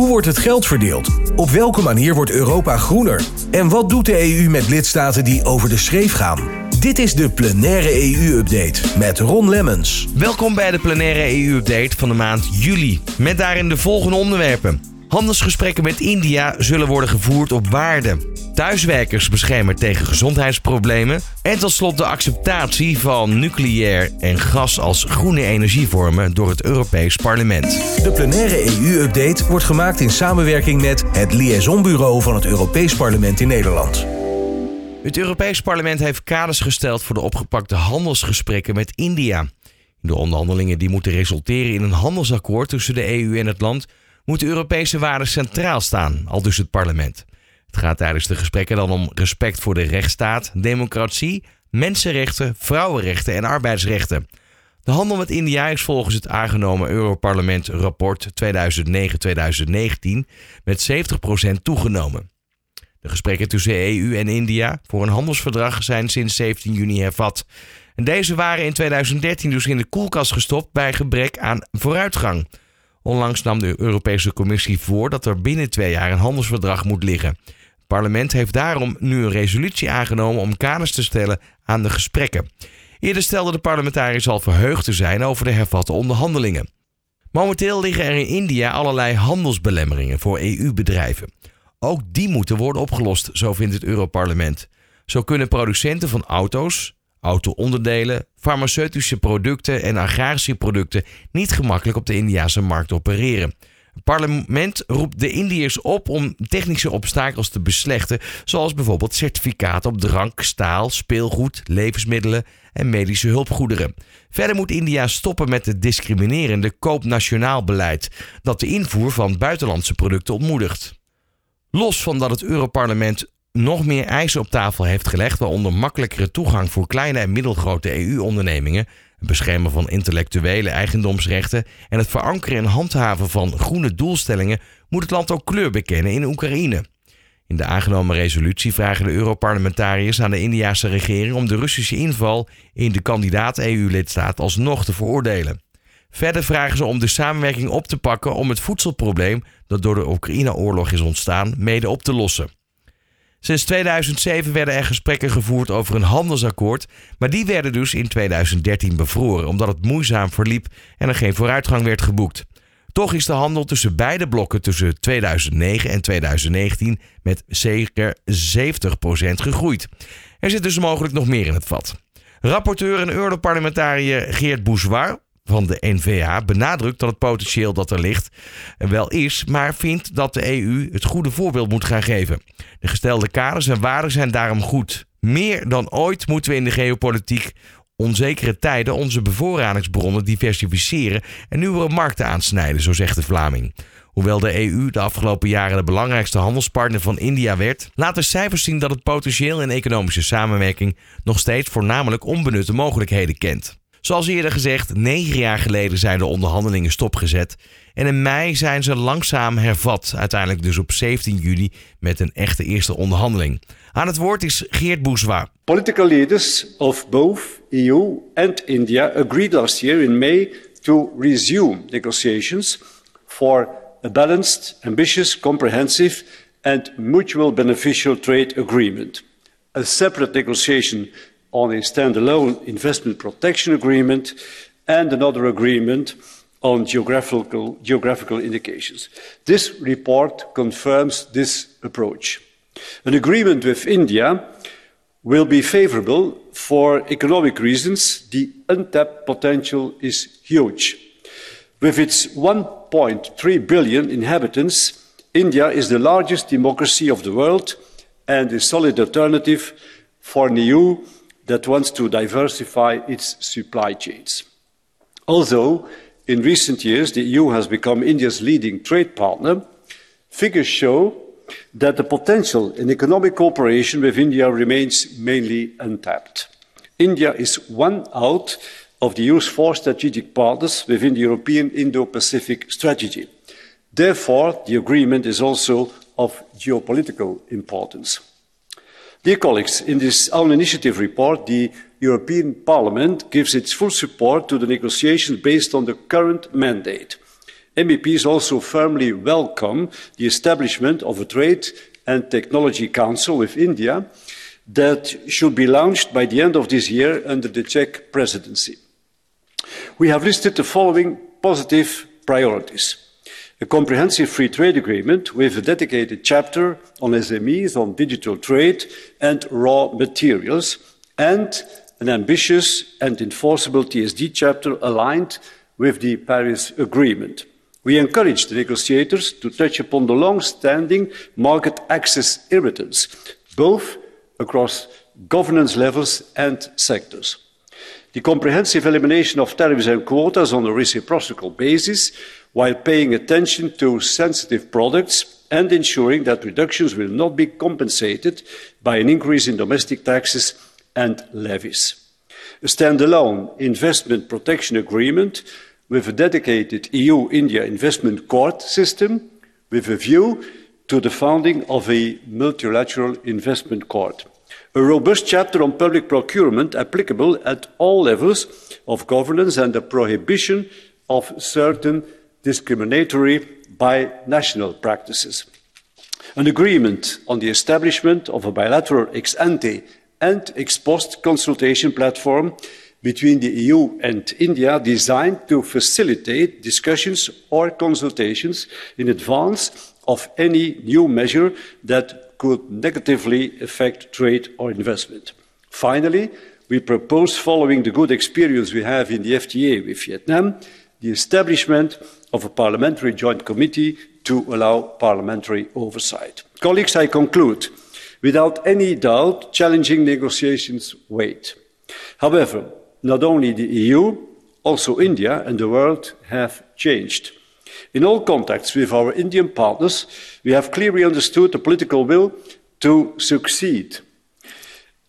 Hoe wordt het geld verdeeld? Op welke manier wordt Europa groener? En wat doet de EU met lidstaten die over de schreef gaan? Dit is de plenaire EU-update met Ron Lemmens. Welkom bij de plenaire EU-update van de maand juli. Met daarin de volgende onderwerpen. Handelsgesprekken met India zullen worden gevoerd op waarde. Thuiswerkers beschermen tegen gezondheidsproblemen. En tot slot de acceptatie van nucleair en gas als groene energievormen door het Europees Parlement. De plenaire EU-update wordt gemaakt in samenwerking met het Liaisonbureau van het Europees Parlement in Nederland. Het Europees Parlement heeft kaders gesteld voor de opgepakte handelsgesprekken met India. De onderhandelingen die moeten resulteren in een handelsakkoord tussen de EU en het land moeten Europese waarden centraal staan, al dus het parlement. Het gaat tijdens de gesprekken dan om respect voor de rechtsstaat, democratie, mensenrechten, vrouwenrechten en arbeidsrechten. De handel met India is volgens het aangenomen Europarlement rapport 2009-2019 met 70% toegenomen. De gesprekken tussen EU en India voor een handelsverdrag zijn sinds 17 juni hervat. En deze waren in 2013 dus in de koelkast gestopt bij gebrek aan vooruitgang. Onlangs nam de Europese Commissie voor dat er binnen twee jaar een handelsverdrag moet liggen. Het parlement heeft daarom nu een resolutie aangenomen om kaders te stellen aan de gesprekken. Eerder stelde de parlementariërs al verheugd te zijn over de hervatte onderhandelingen. Momenteel liggen er in India allerlei handelsbelemmeringen voor EU-bedrijven. Ook die moeten worden opgelost, zo vindt het Europarlement. Zo kunnen producenten van auto's, auto-onderdelen, farmaceutische producten en agrarische producten niet gemakkelijk op de Indiase markt opereren. Het parlement roept de Indiërs op om technische obstakels te beslechten, zoals bijvoorbeeld certificaten op drank, staal, speelgoed, levensmiddelen en medische hulpgoederen. Verder moet India stoppen met het discriminerende koop-nationaal beleid dat de invoer van buitenlandse producten ontmoedigt. Los van dat het Europarlement nog meer eisen op tafel heeft gelegd, waaronder makkelijkere toegang voor kleine en middelgrote EU-ondernemingen, het beschermen van intellectuele eigendomsrechten en het verankeren en handhaven van groene doelstellingen, moet het land ook kleur bekennen in Oekraïne. In de aangenomen resolutie vragen de Europarlementariërs aan de Indiase regering om de Russische inval in de kandidaat-EU-lidstaat alsnog te veroordelen. Verder vragen ze om de samenwerking op te pakken om het voedselprobleem dat door de Oekraïne-oorlog is ontstaan mede op te lossen. Sinds 2007 werden er gesprekken gevoerd over een handelsakkoord, maar die werden dus in 2013 bevroren omdat het moeizaam verliep en er geen vooruitgang werd geboekt. Toch is de handel tussen beide blokken tussen 2009 en 2019 met zeker 70% gegroeid. Er zit dus mogelijk nog meer in het vat. Rapporteur en Europarlementariër Geert Bourgeois van de NVA benadrukt dat het potentieel dat er ligt wel is, maar vindt dat de EU het goede voorbeeld moet gaan geven. De gestelde kaders en waarden zijn daarom goed. Meer dan ooit moeten we in de geopolitiek onzekere tijden onze bevoorradingsbronnen diversificeren en nieuwe markten aansnijden, zo zegt de Vlaming. Hoewel de EU de afgelopen jaren de belangrijkste handelspartner van India werd, laten cijfers zien dat het potentieel in economische samenwerking nog steeds voornamelijk onbenutte mogelijkheden kent. Zoals eerder gezegd, negen jaar geleden zijn de onderhandelingen stopgezet. En in mei zijn ze langzaam hervat. Uiteindelijk dus op 17 juli met een echte eerste onderhandeling. Aan het woord is Geert Bourgeois. Political leaders of both EU and India agreed last year in May to resume negotiations for a balanced, ambitious, comprehensive and mutual beneficial trade agreement. A separate negotiation on a standalone investment protection agreement and another agreement on geographical, geographical indications. This report confirms this approach. An agreement with India will be favourable for economic reasons. The untapped potential is huge. With its 1.3 billion inhabitants, India is the largest democracy of the world and a solid alternative for an EU that wants to diversify its supply chains. Although in recent years the EU has become India's leading trade partner, figures show that the potential in economic cooperation with India remains mainly untapped. India is one out of the EU's four strategic partners within the European Indo-Pacific strategy. Therefore, the agreement is also of geopolitical importance. Dear colleagues, in this own initiative report, the European Parliament gives its full support to the negotiations based on the current mandate. MEPs also firmly welcome the establishment of a Trade and Technology Council with India that should be launched by the end of this year under the Czech presidency. We have listed the following positive priorities. A comprehensive free trade agreement with a dedicated chapter on SMEs, on digital trade and raw materials, and an ambitious and enforceable TSD chapter aligned with the Paris Agreement. We encourage the negotiators to touch upon the long-standing market access irritants, both across governance levels and sectors. The comprehensive elimination of tariffs and quotas on a reciprocal basis, while paying attention to sensitive products and ensuring that reductions will not be compensated by an increase in domestic taxes and levies. A standalone investment protection agreement with a dedicated EU-India investment court system with a view to the founding of a multilateral investment court. A robust chapter on public procurement applicable at all levels of governance and the prohibition of certain discriminatory binational practices. An agreement on the establishment of a bilateral ex ante and ex post consultation platform between the EU and India designed to facilitate discussions or consultations in advance of any new measure that could negatively affect trade or investment. Finally, we propose, following the good experience we have in the FTA with Vietnam, the establishment of a parliamentary joint committee to allow parliamentary oversight. Colleagues, I conclude. Without any doubt, challenging negotiations wait. However, not only the EU, also India and the world have changed. In all contacts with our Indian partners, we have clearly understood the political will to succeed.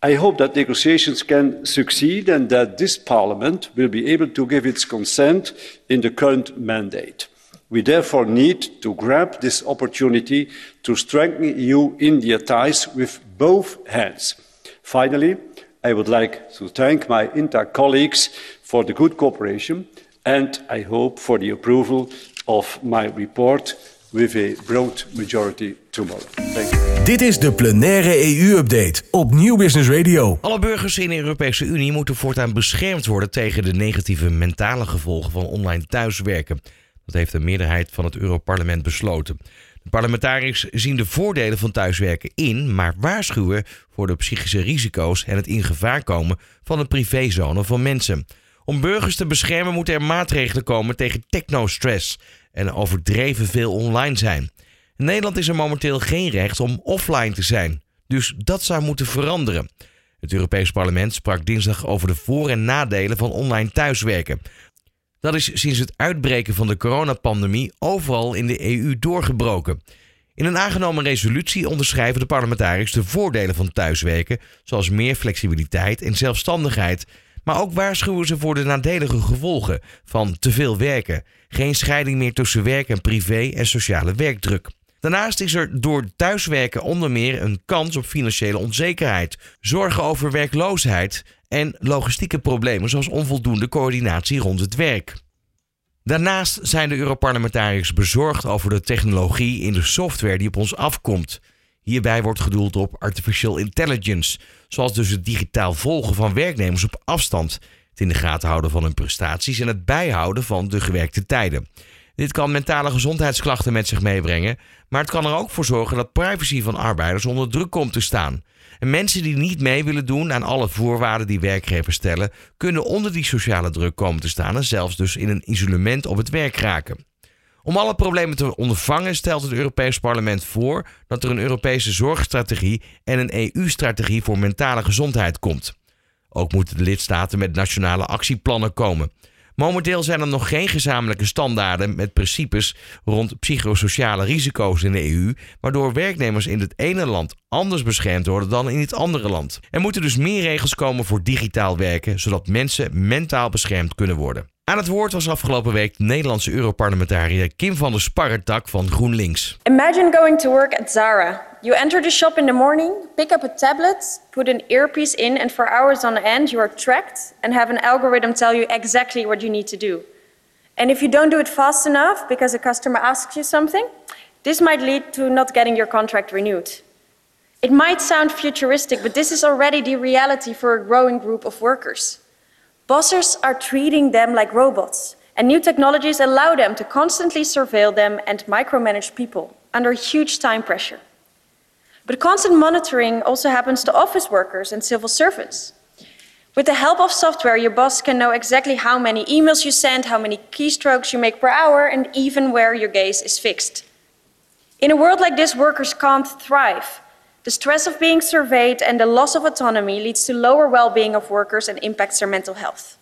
I hope that negotiations can succeed and that this Parliament will be able to give its consent in the current mandate. We therefore need to grab this opportunity to strengthen EU-India ties with both hands. Finally, I would like to thank my INTA colleagues for the good cooperation and I hope for the approval of my report with a broad majority tomorrow. Thank you. Dit is de plenaire EU-update op Nieuw Business Radio. Alle burgers in de Europese Unie moeten voortaan beschermd worden tegen de negatieve mentale gevolgen van online thuiswerken. Dat heeft de meerderheid van het Europarlement besloten. De parlementariërs zien de voordelen van thuiswerken in, maar waarschuwen voor de psychische risico's en het in gevaar komen van een privézone van mensen. Om burgers te beschermen moeten er maatregelen komen tegen technostress en overdreven veel online zijn. In Nederland is er momenteel geen recht om offline te zijn, dus dat zou moeten veranderen. Het Europees Parlement sprak dinsdag over de voor- en nadelen van online thuiswerken. Dat is sinds het uitbreken van de coronapandemie overal in de EU doorgebroken. In een aangenomen resolutie onderschrijven de parlementariërs de voordelen van thuiswerken, zoals meer flexibiliteit en zelfstandigheid. Maar ook waarschuwen ze voor de nadelige gevolgen van te veel werken, geen scheiding meer tussen werk en privé en sociale werkdruk. Daarnaast is er door thuiswerken onder meer een kans op financiële onzekerheid, zorgen over werkloosheid en logistieke problemen zoals onvoldoende coördinatie rond het werk. Daarnaast zijn de Europarlementariërs bezorgd over de technologie in de software die op ons afkomt. Hierbij wordt gedoeld op artificial intelligence, zoals dus het digitaal volgen van werknemers op afstand, het in de gaten houden van hun prestaties en het bijhouden van de gewerkte tijden. Dit kan mentale gezondheidsklachten met zich meebrengen, maar het kan er ook voor zorgen dat privacy van arbeiders onder druk komt te staan. En mensen die niet mee willen doen aan alle voorwaarden die werkgevers stellen, kunnen onder die sociale druk komen te staan en zelfs dus in een isolement op het werk raken. Om alle problemen te ondervangen stelt het Europees Parlement voor dat er een Europese zorgstrategie en een EU-strategie voor mentale gezondheid komt. Ook moeten de lidstaten met nationale actieplannen komen. Momenteel zijn er nog geen gezamenlijke standaarden met principes rond psychosociale risico's in de EU, waardoor werknemers in het ene land anders beschermd worden dan in het andere land. Er moeten dus meer regels komen voor digitaal werken, zodat mensen mentaal beschermd kunnen worden. Aan het woord was afgelopen week de Nederlandse Europarlementariër Kim van der Sparretak van GroenLinks. Imagine going to work at Zara. You enter the shop in the morning, pick up a tablet, put an earpiece in, and for hours on end you are tracked and have an algorithm tell you exactly what you need to do. And if you don't do it fast enough because a customer asks you something, this might lead to not getting your contract renewed. It might sound futuristic, but this is already the reality for a growing group of workers. Bosses are treating them like robots, and new technologies allow them to constantly surveil them and micromanage people under huge time pressure. But constant monitoring also happens to office workers and civil servants. With the help of software, your boss can know exactly how many emails you send, how many keystrokes you make per hour, and even where your gaze is fixed. In a world like this, workers can't thrive. The stress of being surveyed and the loss of autonomy leads to lower well being of workers and impacts their mental health.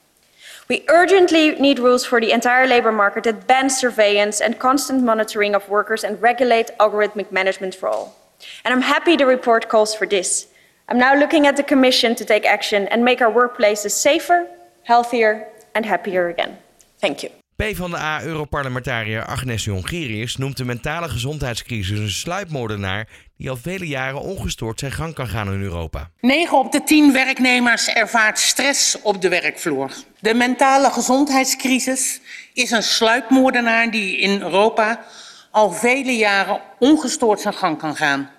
We urgently need rules for the entire labor market that ban surveillance and constant monitoring of workers and regulate algorithmic management for all. And I'm happy the report calls for this. I'm now looking at the Commission to take action and make our workplaces safer, healthier and happier again. Thank you. PvdA-europarlementariër Agnes Jongerius noemt de mentale gezondheidscrisis een sluipmoordenaar die al vele jaren ongestoord zijn gang kan gaan in Europa. 9 op de 10 werknemers ervaart stress op de werkvloer. De mentale gezondheidscrisis is een sluipmoordenaar die in Europa al vele jaren ongestoord zijn gang kan gaan.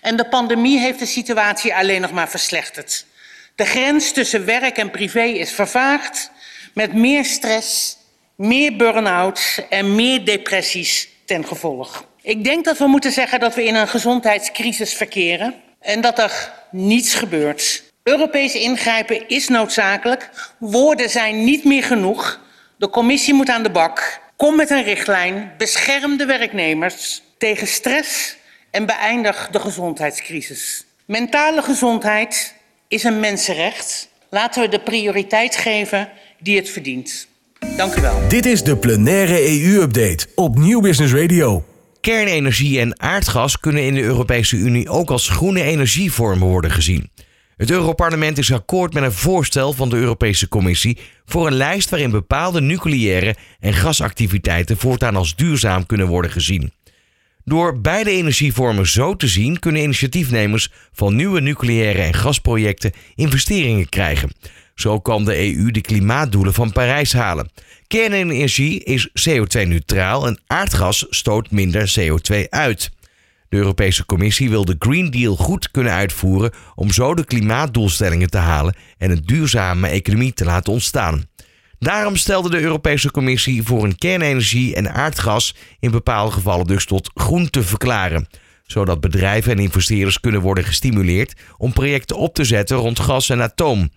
En de pandemie heeft de situatie alleen nog maar verslechterd. De grens tussen werk en privé is vervaagd met meer stress, meer burn-outs en meer depressies ten gevolg. Ik denk dat we moeten zeggen dat we in een gezondheidscrisis verkeren en dat er niets gebeurt. Europees ingrijpen is noodzakelijk. Woorden zijn niet meer genoeg. De commissie moet aan de bak. Kom met een richtlijn. Bescherm de werknemers tegen stress en beëindig de gezondheidscrisis. Mentale gezondheid is een mensenrecht. Laten we de prioriteit geven die het verdient. Dank u wel. Dit is de plenaire EU-update op Nieuw Business Radio. Kernenergie en aardgas kunnen in de Europese Unie ook als groene energievormen worden gezien. Het Europarlement is akkoord met een voorstel van de Europese Commissie voor een lijst waarin bepaalde nucleaire en gasactiviteiten voortaan als duurzaam kunnen worden gezien. Door beide energievormen zo te zien, kunnen initiatiefnemers van nieuwe nucleaire en gasprojecten investeringen krijgen. Zo kan de EU de klimaatdoelen van Parijs halen. Kernenergie is CO2-neutraal en aardgas stoot minder CO2 uit. De Europese Commissie wil de Green Deal goed kunnen uitvoeren om zo de klimaatdoelstellingen te halen en een duurzame economie te laten ontstaan. Daarom stelde de Europese Commissie voor een kernenergie en aardgas in bepaalde gevallen dus tot groen te verklaren, zodat bedrijven en investeerders kunnen worden gestimuleerd om projecten op te zetten rond gas en atoom.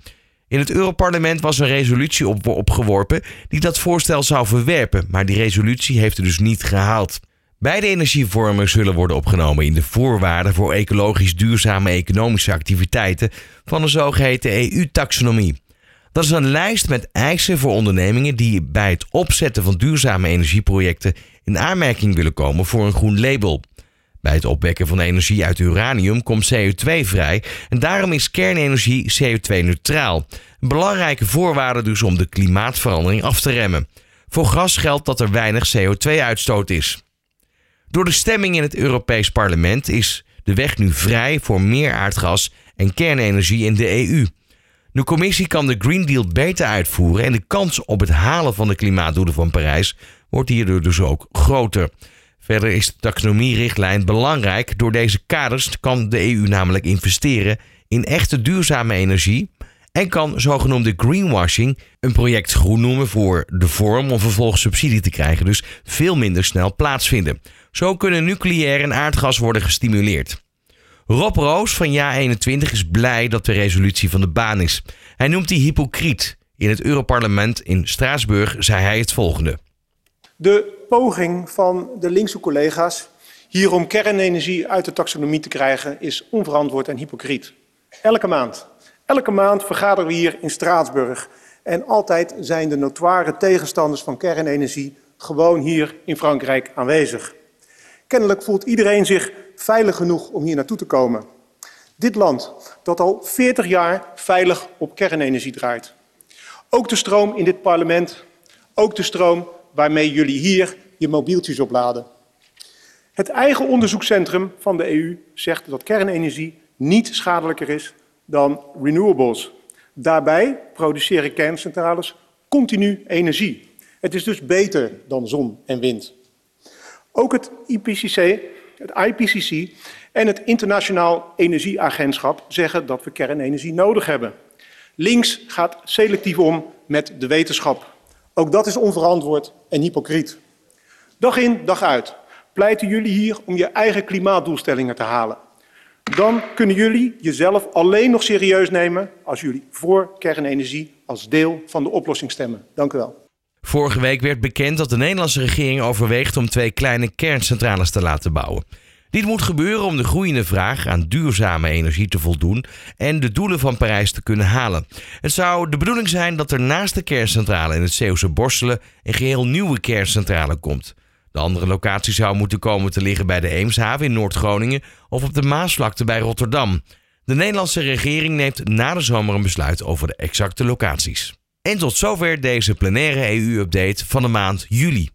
In het Europarlement was een resolutie op, opgeworpen die dat voorstel zou verwerpen, maar die resolutie heeft er dus niet gehaald. Beide energievormen zullen worden opgenomen in de voorwaarden voor ecologisch duurzame economische activiteiten van de zogeheten EU-taxonomie. Dat is een lijst met eisen voor ondernemingen die bij het opzetten van duurzame energieprojecten in aanmerking willen komen voor een groen label. Bij het opwekken van energie uit uranium komt CO2 vrij en daarom is kernenergie CO2-neutraal. Een belangrijke voorwaarde dus om de klimaatverandering af te remmen. Voor gas geldt dat er weinig CO2-uitstoot is. Door de stemming in het Europees Parlement is de weg nu vrij voor meer aardgas en kernenergie in de EU. De commissie kan de Green Deal beter uitvoeren en de kans op het halen van de klimaatdoelen van Parijs wordt hierdoor dus ook groter. Verder is de taxonomierichtlijn belangrijk. Door deze kaders kan de EU namelijk investeren in echte duurzame energie en kan zogenoemde greenwashing een project groen noemen voor de vorm om vervolgens subsidie te krijgen, dus veel minder snel plaatsvinden. Zo kunnen nucleair en aardgas worden gestimuleerd. Rob Roos van Ja21 is blij dat de resolutie van de baan is. Hij noemt die hypocriet. In het Europarlement in Straatsburg zei hij het volgende. De poging van de linkse collega's hier om kernenergie uit de taxonomie te krijgen is onverantwoord en hypocriet. Elke maand. Elke maand vergaderen we hier in Straatsburg. En altijd zijn de notoire tegenstanders van kernenergie gewoon hier in Frankrijk aanwezig. Kennelijk voelt iedereen zich veilig genoeg om hier naartoe te komen. Dit land dat al 40 jaar veilig op kernenergie draait. Ook de stroom in dit parlement, ook de stroom waarmee jullie hier je mobieltjes opladen. Het eigen onderzoekscentrum van de EU zegt dat kernenergie niet schadelijker is dan renewables. Daarbij produceren kerncentrales continu energie. Het is dus beter dan zon en wind. Ook het IPCC, het IPCC en het Internationaal Energieagentschap zeggen dat we kernenergie nodig hebben. Links gaat selectief om met de wetenschap. Ook dat is onverantwoord en hypocriet. Dag in, dag uit pleiten jullie hier om je eigen klimaatdoelstellingen te halen. Dan kunnen jullie jezelf alleen nog serieus nemen als jullie voor kernenergie als deel van de oplossing stemmen. Dank u wel. Vorige week werd bekend dat de Nederlandse regering overweegt om twee kleine kerncentrales te laten bouwen. Dit moet gebeuren om de groeiende vraag aan duurzame energie te voldoen en de doelen van Parijs te kunnen halen. Het zou de bedoeling zijn dat er naast de kerncentrale in het Zeeuwse Borstelen een geheel nieuwe kerncentrale komt. De andere locatie zou moeten komen te liggen bij de Eemshaven in Noord-Groningen of op de Maasvlakte bij Rotterdam. De Nederlandse regering neemt na de zomer een besluit over de exacte locaties. En tot zover deze plenaire EU-update van de maand juli.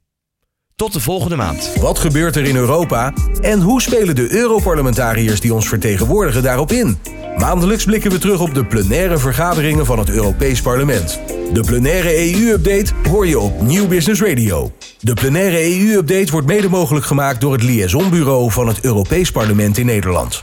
Tot de volgende maand. Wat gebeurt er in Europa en hoe spelen de Europarlementariërs die ons vertegenwoordigen daarop in? Maandelijks blikken we terug op de plenaire vergaderingen van het Europees Parlement. De plenaire EU-update hoor je op Nieuw Business Radio. De plenaire EU-update wordt mede mogelijk gemaakt door het Liaisonbureau van het Europees Parlement in Nederland.